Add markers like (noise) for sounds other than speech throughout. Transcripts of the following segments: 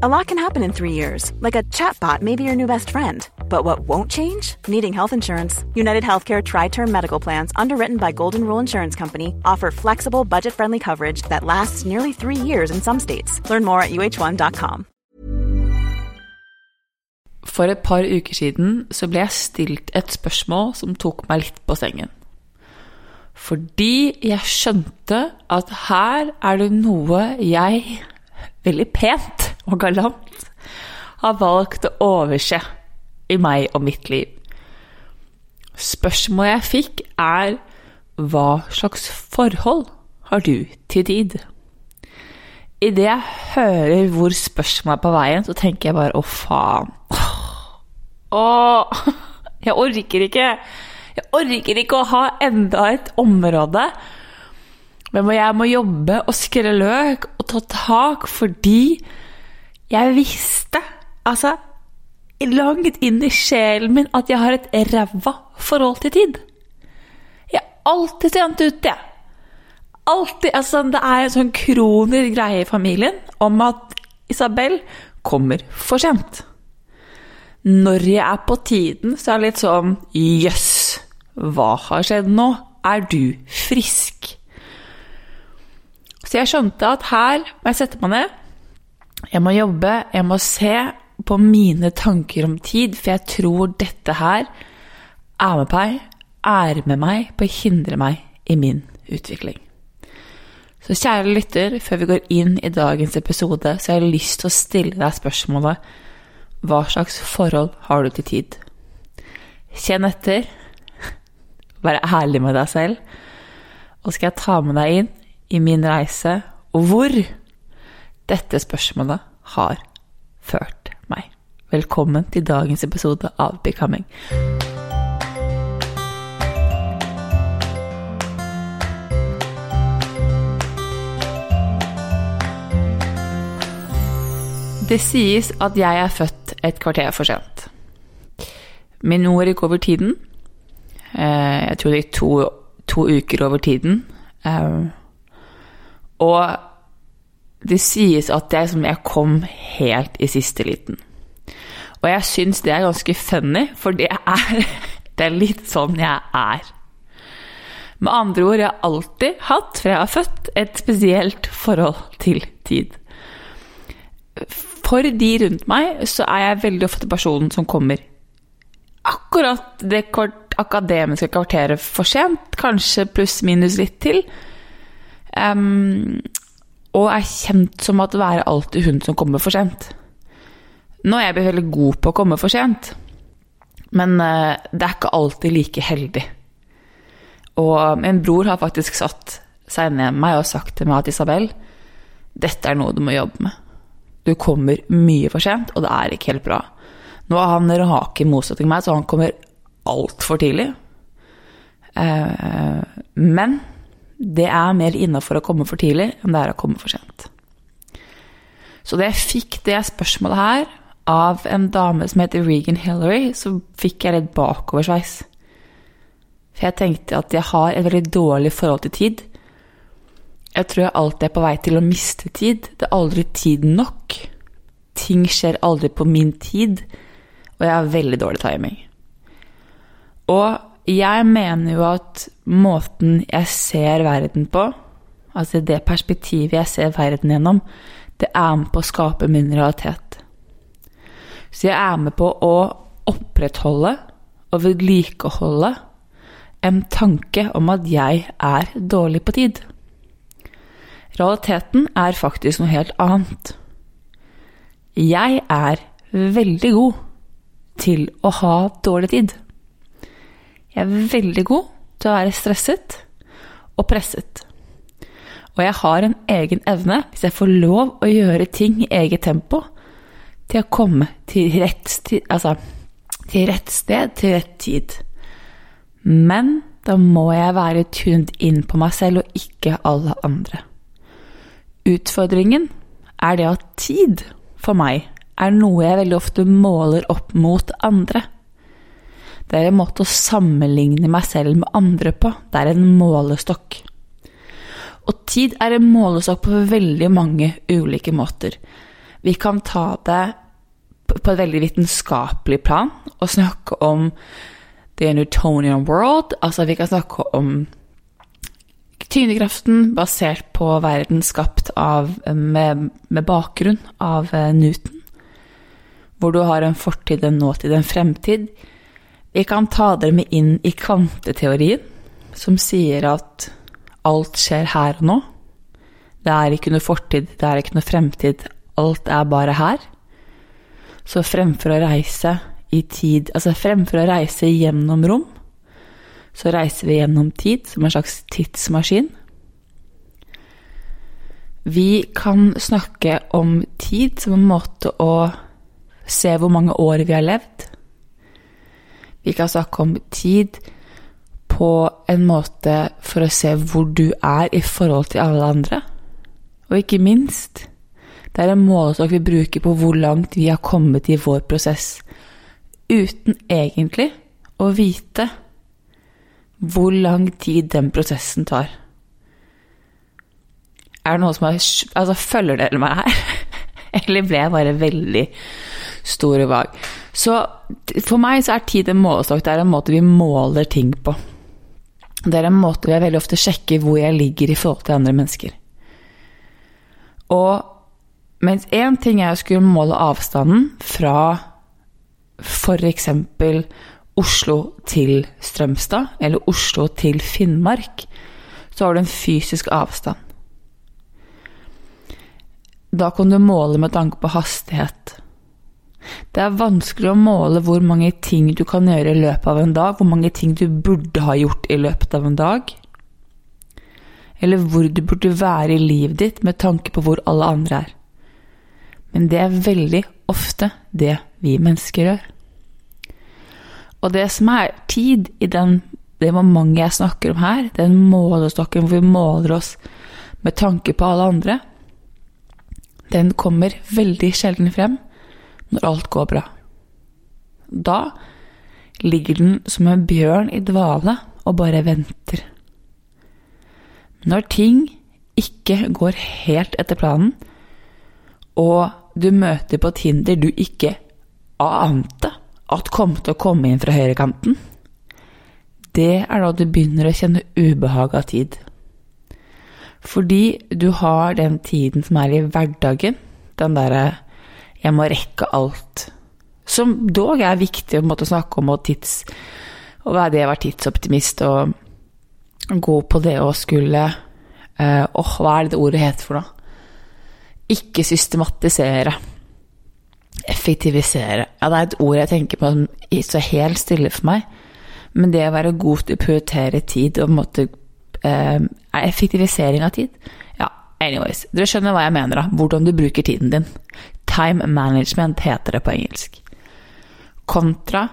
A lot can happen in three years, like a chatbot may be your new best friend. But what won't change? Needing health insurance. United Healthcare Tri Term Medical Plans, underwritten by Golden Rule Insurance Company, offer flexible, budget friendly coverage that lasts nearly three years in some states. Learn more at uh1.com. For et par uker siden så ble jeg stilt et spørsmål som tok meg litt på sengen. Fordi jeg skjønte at her er det noe jeg veldig pent og galant har valgt å overse i meg og mitt liv. Spørsmålet jeg fikk, er hva slags forhold har du til tid? Idet jeg hører hvor spørsmålet er på veien, så tenker jeg bare å, faen. Å, jeg orker ikke. Jeg orker ikke å ha enda et område men jeg må jobbe og skrelle løk og ta tak fordi jeg visste, altså langt inn i sjelen min, at jeg har et ræva forhold til tid. Jeg er alltid sent ute, jeg. Alltid, altså Det er en sånn kroner greie i familien om at Isabel kommer for sent. Når jeg er på tiden, så er det litt sånn Jøss, hva har skjedd nå? Er du frisk? Så jeg skjønte at her må jeg sette meg ned. Jeg må jobbe, jeg må se på mine tanker om tid, for jeg tror dette her er med meg, er med meg på å hindre meg i min utvikling. Så kjære lytter, før vi går inn i dagens episode, så har jeg lyst til å stille deg spørsmålet Hva slags forhold har du til tid? Kjenn etter. (laughs) Være ærlig med deg selv. Og skal jeg ta med deg inn i min reise, og hvor dette spørsmålet har ført meg. Velkommen til dagens episode av Becoming. Det sies at jeg er født et kvarter for sent. Min mor gikk over tiden. Eh, jeg tror det gikk to, to uker over tiden. Eh, og det sies at jeg, jeg kom helt i siste liten. Og jeg syns det er ganske funny, for det er, (laughs) det er litt sånn jeg er. Med andre ord, jeg har alltid hatt, fra jeg har født, et spesielt forhold til tid. For de rundt meg så er jeg veldig ofte personen som kommer akkurat det akademiske kvarteret for sent, kanskje pluss-minus litt til. Um, og er kjent som at er alltid hun som kommer for sent. Nå er jeg blitt veldig god på å komme for sent, men uh, det er ikke alltid like heldig. Og min bror har faktisk satt seg ned med meg og sagt til meg at Isabel, dette er noe du må jobbe med. Du kommer mye for sent, og det er ikke helt bra. Nå er han rake i motsetning til meg, så han kommer altfor tidlig. Uh, men det er mer innafor å komme for tidlig enn det er å komme for sent. Så da jeg fikk det spørsmålet her av en dame som heter Regan Hillary, så fikk jeg litt bakoversveis. For jeg tenkte at jeg har et veldig dårlig forhold til tid. Jeg tror jeg alltid er på vei til å miste tid. Det er aldri tid nok. Ting skjer aldri på min tid, og jeg har veldig dårlig timing. Og jeg mener jo at måten jeg ser verden på, altså det perspektivet jeg ser verden gjennom, det er med på å skape min realitet. Så jeg er med på å opprettholde og vedlikeholde en tanke om at jeg er dårlig på tid. Realiteten er faktisk noe helt annet. Jeg er veldig god til å ha dårlig tid. Jeg er veldig god til å være stresset og presset. Og jeg har en egen evne, hvis jeg får lov å gjøre ting i eget tempo, til å komme til rett, til, altså, til rett sted til rett tid. Men da må jeg være tuned inn på meg selv og ikke alle andre. Utfordringen er det at tid for meg er noe jeg veldig ofte måler opp mot andre. Det er en måte å sammenligne meg selv med andre på. Det er en målestokk. Og tid er en målestokk på veldig mange ulike måter. Vi kan ta det på et veldig vitenskapelig plan og snakke om the Newtonian world. Altså, vi kan snakke om tyngdekraften basert på verden skapt av, med, med bakgrunn av eh, Newton. Hvor du har en fortid, en nåtid, en fremtid. Vi kan ta dere med inn i kvanteteorien, som sier at alt skjer her og nå. Det er ikke noe fortid, det er ikke noe fremtid. Alt er bare her. Så fremfor å reise i tid Altså fremfor å reise gjennom rom, så reiser vi gjennom tid som en slags tidsmaskin. Vi kan snakke om tid som en måte å se hvor mange år vi har levd. Vi kan snakke om tid på en måte for å se hvor du er i forhold til alle andre. Og ikke minst, det er en målestokk vi bruker på hvor langt vi har kommet i vår prosess, uten egentlig å vite hvor lang tid den prosessen tar. Er det noen som har Altså, følger dere meg her? (laughs) (laughs) Eller ble jeg bare veldig stor og vag? Så for meg så er tid en målestokk. Det er en måte vi måler ting på. Det er en måte jeg veldig ofte sjekker hvor jeg ligger i forhold til andre mennesker. Og mens én ting er å skulle måle avstanden fra f.eks. Oslo til Strømstad, eller Oslo til Finnmark, så har du en fysisk avstand. Da kan du måle med tanke på hastighet. Det er vanskelig å måle hvor mange ting du kan gjøre i løpet av en dag, hvor mange ting du burde ha gjort i løpet av en dag. Eller hvor du burde være i livet ditt med tanke på hvor alle andre er. Men det er veldig ofte det vi mennesker gjør. Og det som er tid i den, det momentet jeg snakker om her, den målestokken hvor vi måler oss med tanke på alle andre, den kommer veldig sjelden frem når alt går bra. Da ligger den som en bjørn i dvale og bare venter. Når ting ikke går helt etter planen, og du møter på et hinder du ikke ante at kom til å komme inn fra høyrekanten, det er da du begynner å kjenne ubehag av tid. Fordi du har den tiden som er i hverdagen, den derre 'jeg må rekke alt', som dog er viktig å måtte snakke om, og tids å være det å være tidsoptimist og gå på det å skulle eh, Åh, uh, hva er det det ordet heter for noe? Ikke systematisere effektivisere. Ja, det er et ord jeg tenker på som står helt stille for meg. Men det å være god til å prioritere tid og måtte eh, Effektivisering av tid. Ja, anyways. Dere skjønner hva jeg mener, da. Hvordan du bruker tiden din. Time management heter det på engelsk. Kontra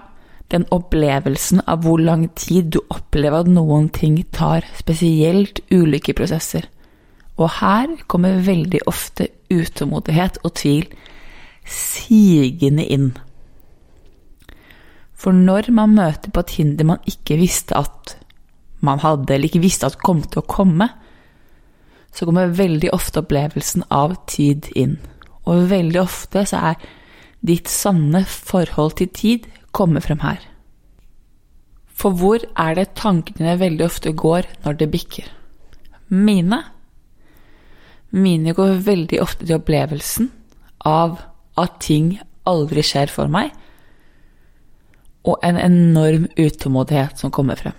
den opplevelsen av hvor lang tid du opplever at noen ting tar, spesielt ulike prosesser. Og her kommer veldig ofte utålmodighet og tvil sigende inn. For når man møter på et hinder man ikke visste at man hadde, eller ikke visste at kom til å komme, så kommer veldig ofte opplevelsen av tid inn. Og veldig ofte så er ditt sanne forhold til tid kommer frem her. For hvor er det tankene veldig ofte går når det bikker? Mine? Mine går veldig ofte til opplevelsen av at ting aldri skjer for meg, og en enorm utålmodighet som kommer frem.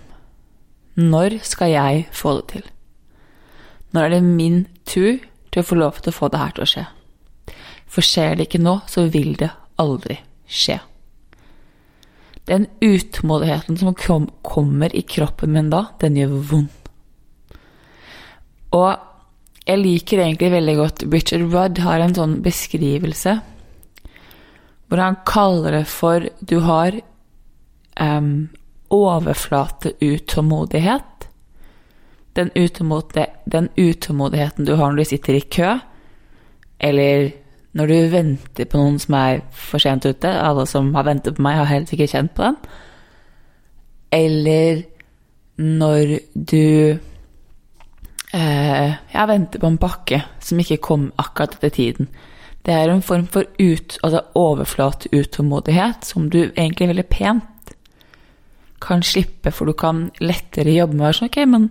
Når skal jeg få det til? Når er det min tur til å få lov til å få det her til å skje? For skjer det ikke nå, så vil det aldri skje. Den utålmodigheten som kom, kommer i kroppen min da, den gjør vondt. Og jeg liker egentlig veldig godt Richard Rudd har en sånn beskrivelse hvor han kaller det for Du har um, overflateutålmodighet. Den, den utålmodigheten du har når du sitter i kø, eller når du venter på noen som er for sent ute. Alle som har ventet på meg, har helt sikkert kjent på den. Eller når du eh, Jeg venter på en pakke som ikke kom akkurat etter tiden. Det er en form for ut, altså overflateutålmodighet som du egentlig veldig pent kan slippe, for du kan lettere jobbe med å være sånn Ok, men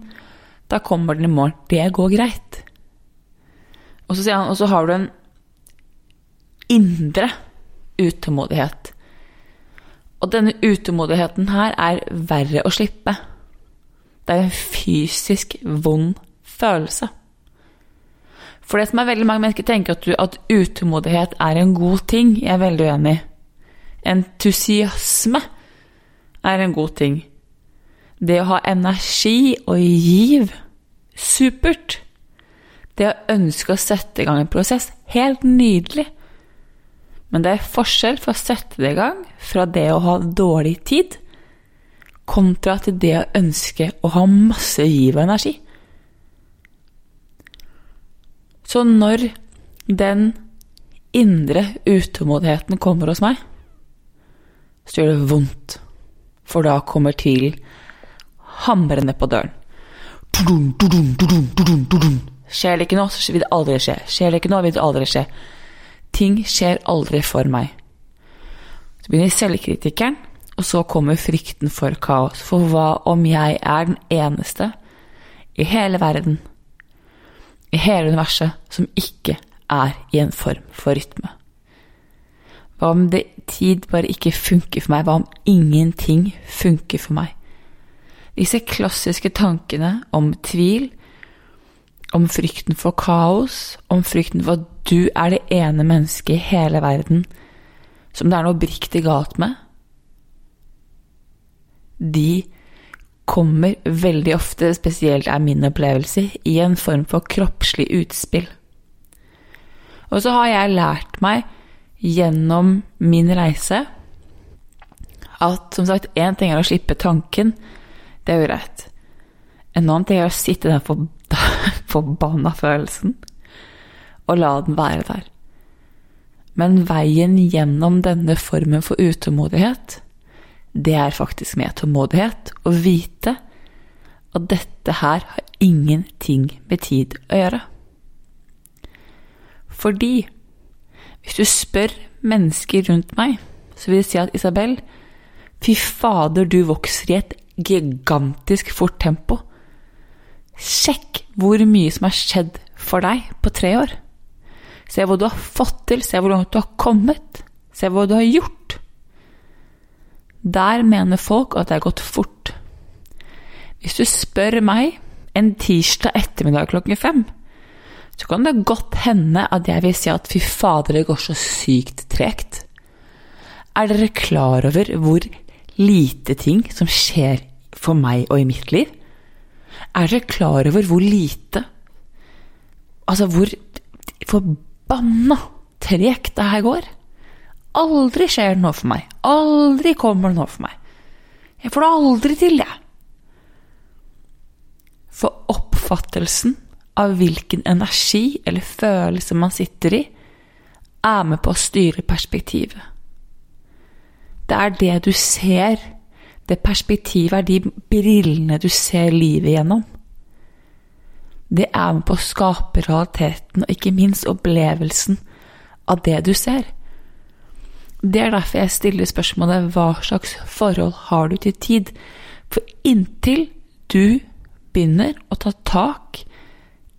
da kommer den i morgen. Det går greit. Og så sier han, og så har du en indre utålmodighet. Og denne utålmodigheten her er verre å slippe. Det er en fysisk vond følelse. For det som er veldig mange mennesker tenker at, du, at utålmodighet er en god ting. Jeg er veldig uenig. Entusiasme er en god ting. Det å ha energi og giv supert. Det å ønske å sette i gang en prosess helt nydelig. Men det er forskjell for å sette det i gang fra det å ha dårlig tid kontra til det å ønske å ha masse giv og energi. Så når den indre utålmodigheten kommer hos meg, så gjør det vondt. For da kommer tvilen hamrende på døren. Skjer det ikke nå, så vil det aldri skje. Skjer det ikke nå, vil det aldri skje. Ting skjer aldri for meg. Så begynner selvkritikeren, og så kommer frykten for kaos. For hva om jeg er den eneste i hele verden, i hele universet, som ikke er i en form for rytme? Hva om det tid bare ikke funker for meg? Hva om ingenting funker for meg? Disse klassiske tankene om tvil, om frykten for kaos, om frykten for at du er det ene mennesket i hele verden som det er noe oppriktig galt med, de kommer veldig ofte, spesielt er min opplevelse, i en form for kroppslig utspill. Og så har jeg lært meg gjennom min reise at som sagt, én ting er å slippe tanken, det er jo greit. En annen ting er å sitte i den (laughs) forbanna følelsen og la den være der. Men veien gjennom denne formen for utålmodighet, det er faktisk med tålmodighet å vite at dette her har ingenting med tid å gjøre. Fordi hvis du spør mennesker rundt meg, så vil de si at Isabel, fy fader, du vokser i et gigantisk fort tempo. Sjekk hvor mye som har skjedd for deg på tre år. Se hva du har fått til, se hvor langt du har kommet, se hva du har gjort. Der mener folk at det har gått fort. Hvis du spør meg en tirsdag ettermiddag klokken fem, så kan det godt hende at jeg vil si at fy fader, det går så sykt tregt. Er dere klar over hvor lite ting som skjer for meg og i mitt liv? Er dere klar over hvor lite Altså hvor forbanna tregt det her går? Aldri skjer det noe for meg. Aldri kommer det noe for meg. Jeg får det aldri til, jeg. For oppfattelsen av hvilken energi eller følelse man sitter i, er med på å styre perspektivet. Det er det du ser. Det perspektivet er de brillene du ser livet gjennom. Det er med på å skape realiteten, og ikke minst opplevelsen av det du ser. Det er derfor jeg stiller spørsmålet hva slags forhold har du til tid? For inntil du begynner å ta tak i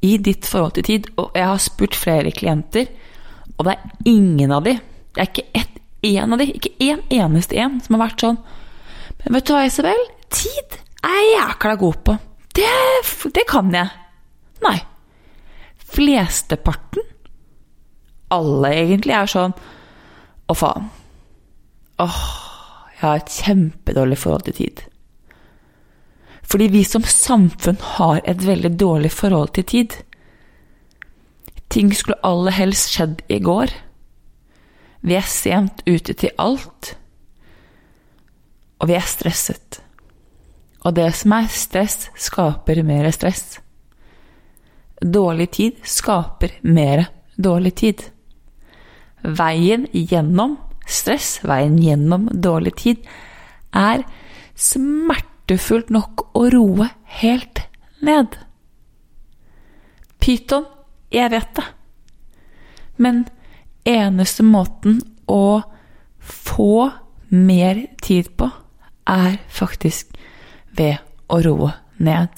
ditt forhold til tid. Og jeg har spurt flere klienter, og det er ingen av de, det er ikke ett én av de, ikke én eneste en, som har vært sånn Men vet du hva, Isabel? Tid er jeg jækla god på. Det, det kan jeg. Nei. Flesteparten, alle egentlig, er sånn Å, faen. Åh, jeg har et kjempedårlig forhold til tid. Fordi vi som samfunn har et veldig dårlig forhold til tid. Ting skulle aller helst skjedd i går. Vi er sent ute til alt. Og vi er stresset. Og det som er stress, skaper mer stress. Dårlig tid skaper mer dårlig tid. Veien gjennom stress, veien gjennom dårlig tid, er smertefullt nok å roe helt ned. Pyton, jeg vet det. Men eneste måten å få mer tid på, er faktisk ved å roe ned.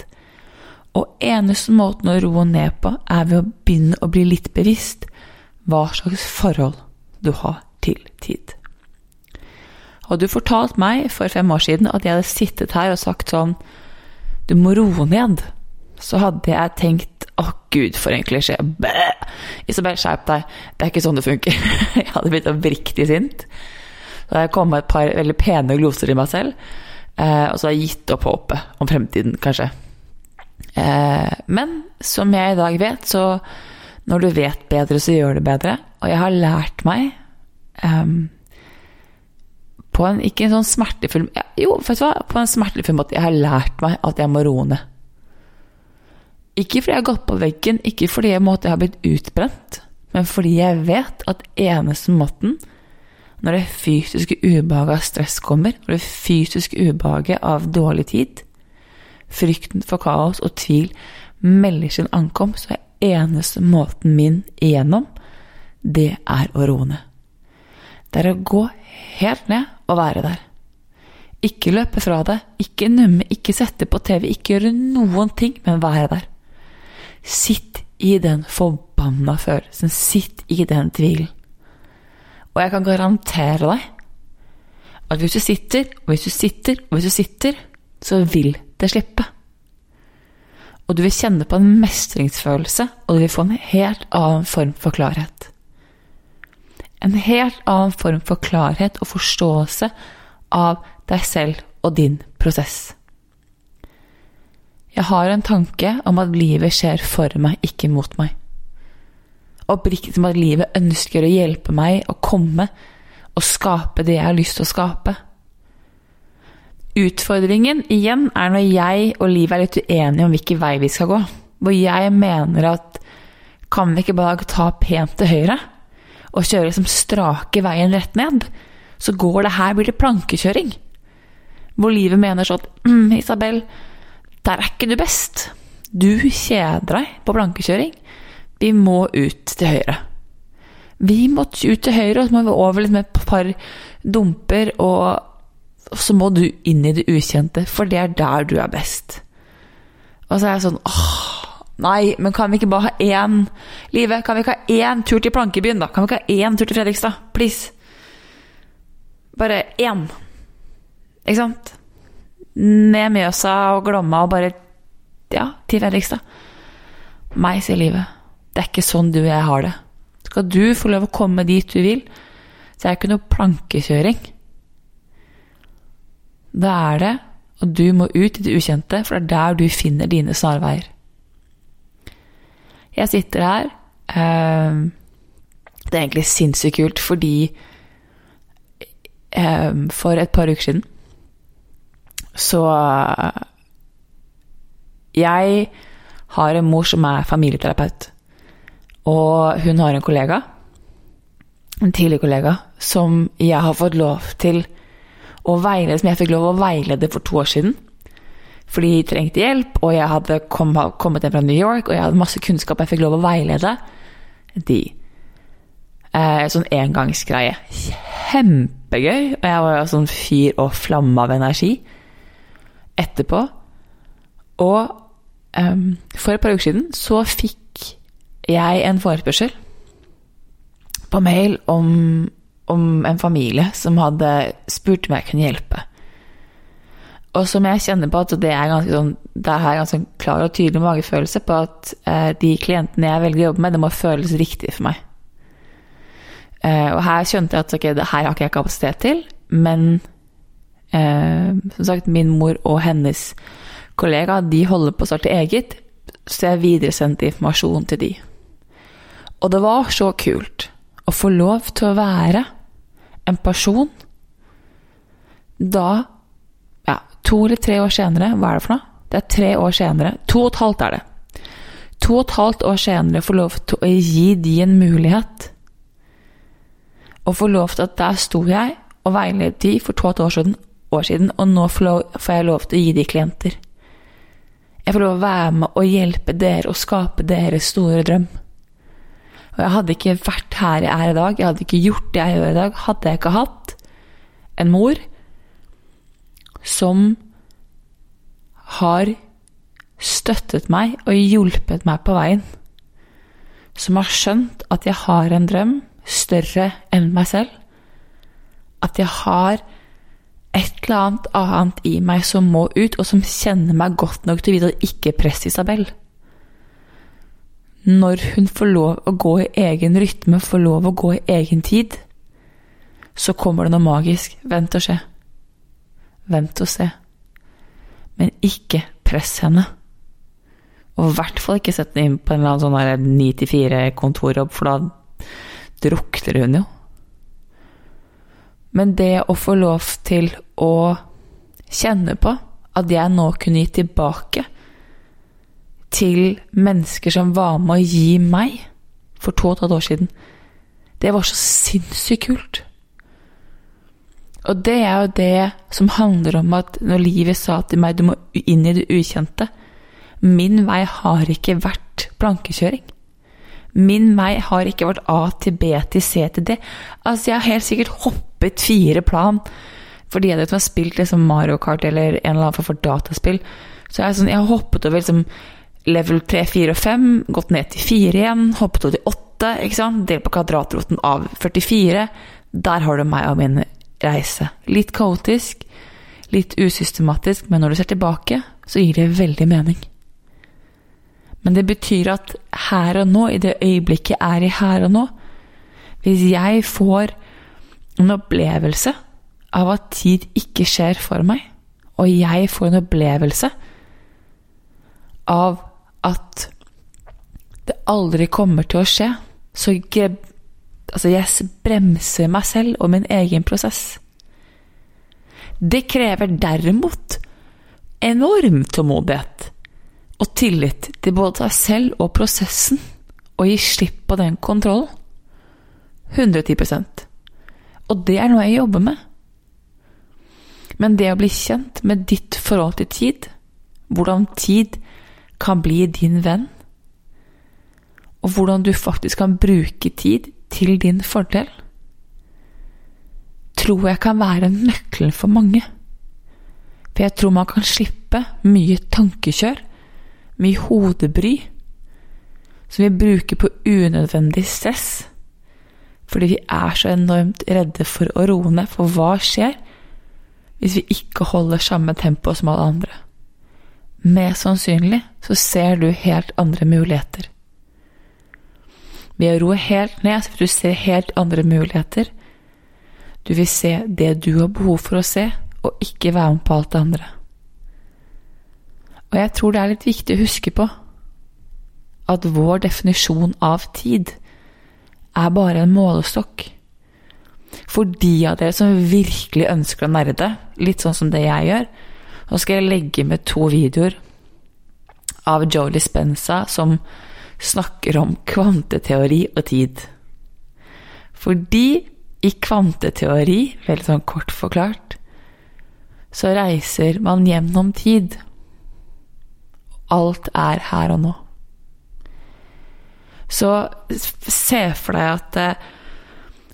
Og eneste måten å roe ned på, er ved å begynne å bli litt bevisst hva slags forhold du har til tid. Hadde du fortalt meg for fem år siden at jeg hadde sittet her og sagt sånn Du må roe ned. Så hadde jeg tenkt å gud, for en klisjé. Bæ! Isabel, skjerp deg. Det er ikke sånn det funker. (laughs) Jeg hadde blitt oppriktig sint. Så hadde jeg kommet med et par veldig pene gloser i meg selv. Eh, og så har jeg gitt opp håpet om fremtiden, kanskje. Eh, men som jeg i dag vet, så når du vet bedre, så gjør du bedre. Og jeg har lært meg um, på en ikke en sånn smertefull Jo, vet du hva, på en smertefull måte. Jeg har lært meg at jeg må roe ned. Ikke fordi jeg har gått på veggen, ikke fordi jeg, måtte, jeg har blitt utbrent, men fordi jeg vet at eneste måten når det fysiske ubehaget av stress kommer, når det fysiske ubehaget av dårlig tid, frykten for kaos og tvil melder sin ankomst, så er eneste måten min igjennom, det er å roe ned. Det er å gå helt ned og være der. Ikke løpe fra det, ikke numme, ikke sette på TV, ikke gjøre noen ting, men være der. Sitt i den forbanna følelsen, sitt i den tvilen. Og jeg kan garantere deg at hvis du sitter, og hvis du sitter, og hvis du sitter, så vil det slippe. Og du vil kjenne på en mestringsfølelse, og du vil få en helt annen form for klarhet. En helt annen form for klarhet og forståelse av deg selv og din prosess. Jeg har en tanke om at livet skjer for meg, ikke mot meg oppriktig som at livet ønsker å hjelpe meg å komme og skape det jeg har lyst til å skape. Utfordringen igjen er når jeg og livet er litt uenige om hvilken vei vi skal gå. Hvor jeg mener at kan vi ikke bare ta pent til høyre og kjører liksom strake veien rett ned? Så går det her, blir det plankekjøring. Hvor livet mener sånn mm, Isabel, der er ikke du best. Du kjeder deg på plankekjøring. Vi må ut til høyre. Vi må ut til høyre, og så må vi over litt med et par dumper, og så må du inn i det ukjente, for det er der du er best. Og så er jeg sånn åh, nei, men kan vi ikke bare ha én Livet, kan vi ikke ha én tur til Plankebyen, da? Kan vi ikke ha én tur til Fredrikstad? Please. Bare én. Ikke sant? Ned Mjøsa og Glomma og bare Ja, til Fredrikstad. Meg, sier livet. Det er ikke sånn du og jeg har det. Skal du få lov å komme dit du vil, så er det ikke noe plankekjøring. Da er det og du må ut i det ukjente, for det er der du finner dine snarveier. Jeg sitter her eh, Det er egentlig sinnssykt kult, fordi eh, for et par uker siden så Jeg har en mor som er familieterapeut. Og hun har en kollega, en tidligere kollega, som jeg har fått lov til å veilede, som jeg fikk lov å veilede for to år siden. Fordi de trengte hjelp, og jeg hadde kommet hjem fra New York, og jeg hadde masse kunnskap. Jeg fikk lov å veilede de. Eh, sånn engangsgreie. Kjempegøy. Og jeg var sånn fyr og flamme av energi etterpå. Og um, for et par uker siden så fikk jeg en forespørsel på mail om om en familie som hadde spurt om jeg kunne hjelpe. Og som jeg kjenner på at det er ganske sånn, Der har jeg ganske klar og tydelig magefølelse på at eh, de klientene jeg velger å jobbe med, det må føles riktig for meg. Eh, og her skjønte jeg at ok, det her har ikke jeg kapasitet til, men eh, som sagt, min mor og hennes kollega de holder på å starte eget, så jeg videresendte informasjon til de. Og det var så kult å få lov til å være en person da to eller tre år senere, hva er det for noe? Det er tre år senere. To og et halvt er det. To og et halvt år senere få lov til å gi de en mulighet. Og få lov til at der sto jeg og veiledet de for to og et år siden, år siden og nå får, får jeg lov til å gi de klienter. Jeg får lov å være med og hjelpe dere og skape deres store drøm. Og jeg hadde ikke vært her jeg er i dag, jeg hadde ikke gjort det jeg gjør i dag, hadde jeg ikke hatt en mor som har støttet meg og hjulpet meg på veien. Som har skjønt at jeg har en drøm større enn meg selv. At jeg har et eller annet annet i meg som må ut, og som kjenner meg godt nok til å vite at ikke press Isabel. Når hun får lov å gå i egen rytme, får lov å gå i egen tid, så kommer det noe magisk. Vent og se. Vent og se. Men ikke press henne. Og i hvert fall ikke sett henne inn på en eller annen sånn 9-4-kontorjobb, for da drukner hun jo. Men det å få lov til å kjenne på at jeg nå kunne gi tilbake til mennesker som var med å gi meg for to og et halvt år siden, det var så sinnssykt kult. Og det er jo det som handler om at når livet sa til meg du må inn i det ukjente Min vei har ikke vært plankekjøring. Min vei har ikke vært A til B til C til D. Altså, jeg har helt sikkert hoppet fire plan fordi jeg har spilt liksom Mario Kart eller en eller annen form for dataspill. Så jeg, sånn, jeg har hoppet over liksom level 3, 4 og 5, gått ned til 4 igjen, hoppet over til 8, ikke sant? Del på kvadratroten av 44. Der har du meg og min reise. Litt kaotisk, litt usystematisk, men når du ser tilbake, så gir det veldig mening. Men det betyr at her og nå, i det øyeblikket jeg er i her og nå Hvis jeg får en opplevelse av at tid ikke skjer for meg, og jeg får en opplevelse av at det aldri kommer til å skje, så altså jeg bremser meg selv og min egen prosess. Det krever derimot enorm tålmodighet og tillit til både seg selv og prosessen, og gi slipp på den kontrollen. 110% Og det er noe jeg jobber med. Men det å bli kjent med ditt forhold til tid, hvordan tid kan bli din venn, og hvordan du faktisk kan bruke tid til din fordel, tror jeg kan være nøkkelen for mange. For jeg tror man kan slippe mye tankekjør, mye hodebry, som vi bruker på unødvendig stress, fordi vi er så enormt redde for å roe ned, for hva skjer hvis vi ikke holder samme tempo som alle andre? Mest sannsynlig så ser du helt andre muligheter. Ved å roe helt ned så vil du se helt andre muligheter. Du vil se det du har behov for å se, og ikke være med på alt det andre. Og jeg tror det er litt viktig å huske på at vår definisjon av tid er bare en målestokk. For de av dere som virkelig ønsker å nerde, litt sånn som det jeg gjør, nå skal jeg legge med to videoer av Joe Dispenza som snakker om kvanteteori og tid. Fordi i kvanteteori, veldig sånn kort forklart, så reiser man gjennom tid. Alt er her og nå. Så se for deg at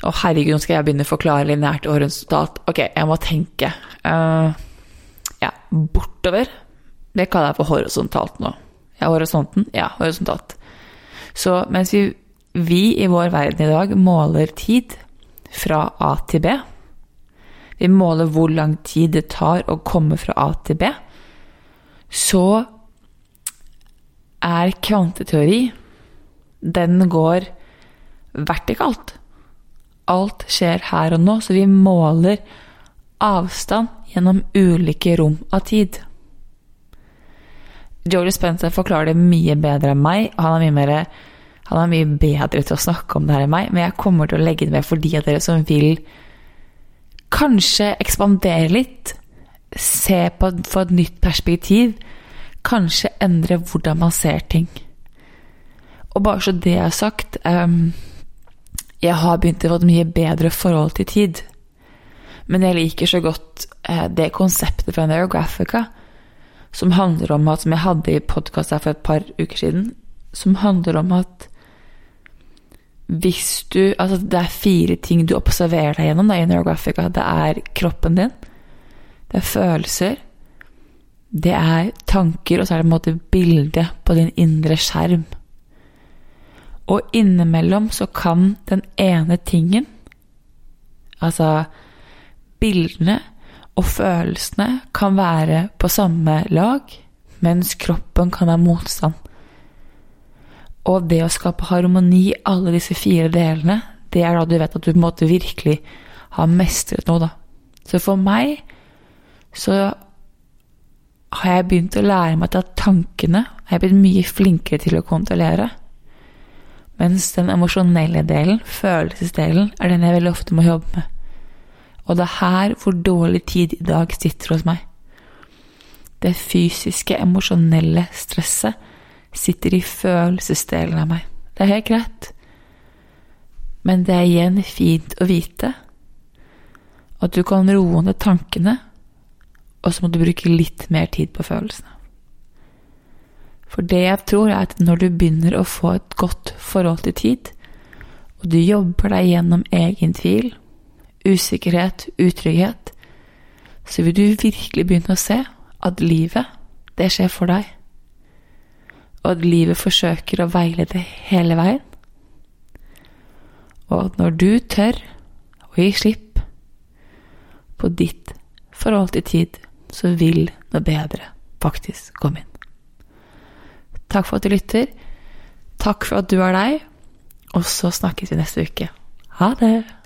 Å, herregud, nå skal jeg begynne å forklare lineært og resultat. Ok, jeg må tenke. Uh, ja, bortover. Det kaller jeg for horisontalt nå. Ja, horisonten? Ja, horisontalt. Så mens vi, vi i vår verden i dag måler tid fra A til B. Vi måler hvor lang tid det tar å komme fra A til B. Så er kvanteteori Den går vertikalt. Alt skjer her og nå, så vi måler avstand gjennom ulike rom av tid. Jolie Spencer forklarer det mye bedre enn meg. Han er mye, mer, han er mye bedre til å snakke om det her enn meg, men jeg kommer til å legge det med for de av dere som vil kanskje ekspandere litt, se på få et nytt perspektiv, kanskje endre hvordan man ser ting. Og bare så det er sagt um, Jeg har begynt å få et mye bedre forhold til tid. Men jeg liker så godt uh, det konseptet fra Neurographica som handler om at, som jeg hadde i podkast her for et par uker siden, som handler om at hvis du Altså, det er fire ting du observerer deg gjennom da, i Neurographica. Det er kroppen din, det er følelser, det er tanker, og så er det på en måte bilde på din indre skjerm. Og innimellom så kan den ene tingen, altså bildene, og følelsene kan være på samme lag, mens kroppen kan ha motstand. Og det å skape harmoni i alle disse fire delene, det er da du vet at du på en måte virkelig har mestret noe, da. Så for meg så har jeg begynt å lære meg at tankene er blitt mye flinkere til å kontrollere. Mens den emosjonelle delen, følelsesdelen, er den jeg veldig ofte må jobbe med. Og det er her hvor dårlig tid i dag sitter hos meg. Det fysiske, emosjonelle stresset sitter i følelsesdelen av meg. Det er helt greit. Men det er igjen fint å vite at du kan roe ned tankene, og så må du bruke litt mer tid på følelsene. For det jeg tror, er at når du begynner å få et godt forhold til tid, og du jobber deg gjennom egen tvil, usikkerhet, utrygghet, så vil du virkelig begynne å se at livet, det skjer for deg. Og at livet forsøker å veilede hele veien. Og at når du tør å gi slipp på ditt forhold til tid, så vil noe bedre faktisk komme inn. Takk for at du lytter. Takk for at du er deg. Og så snakkes vi neste uke. Ha det!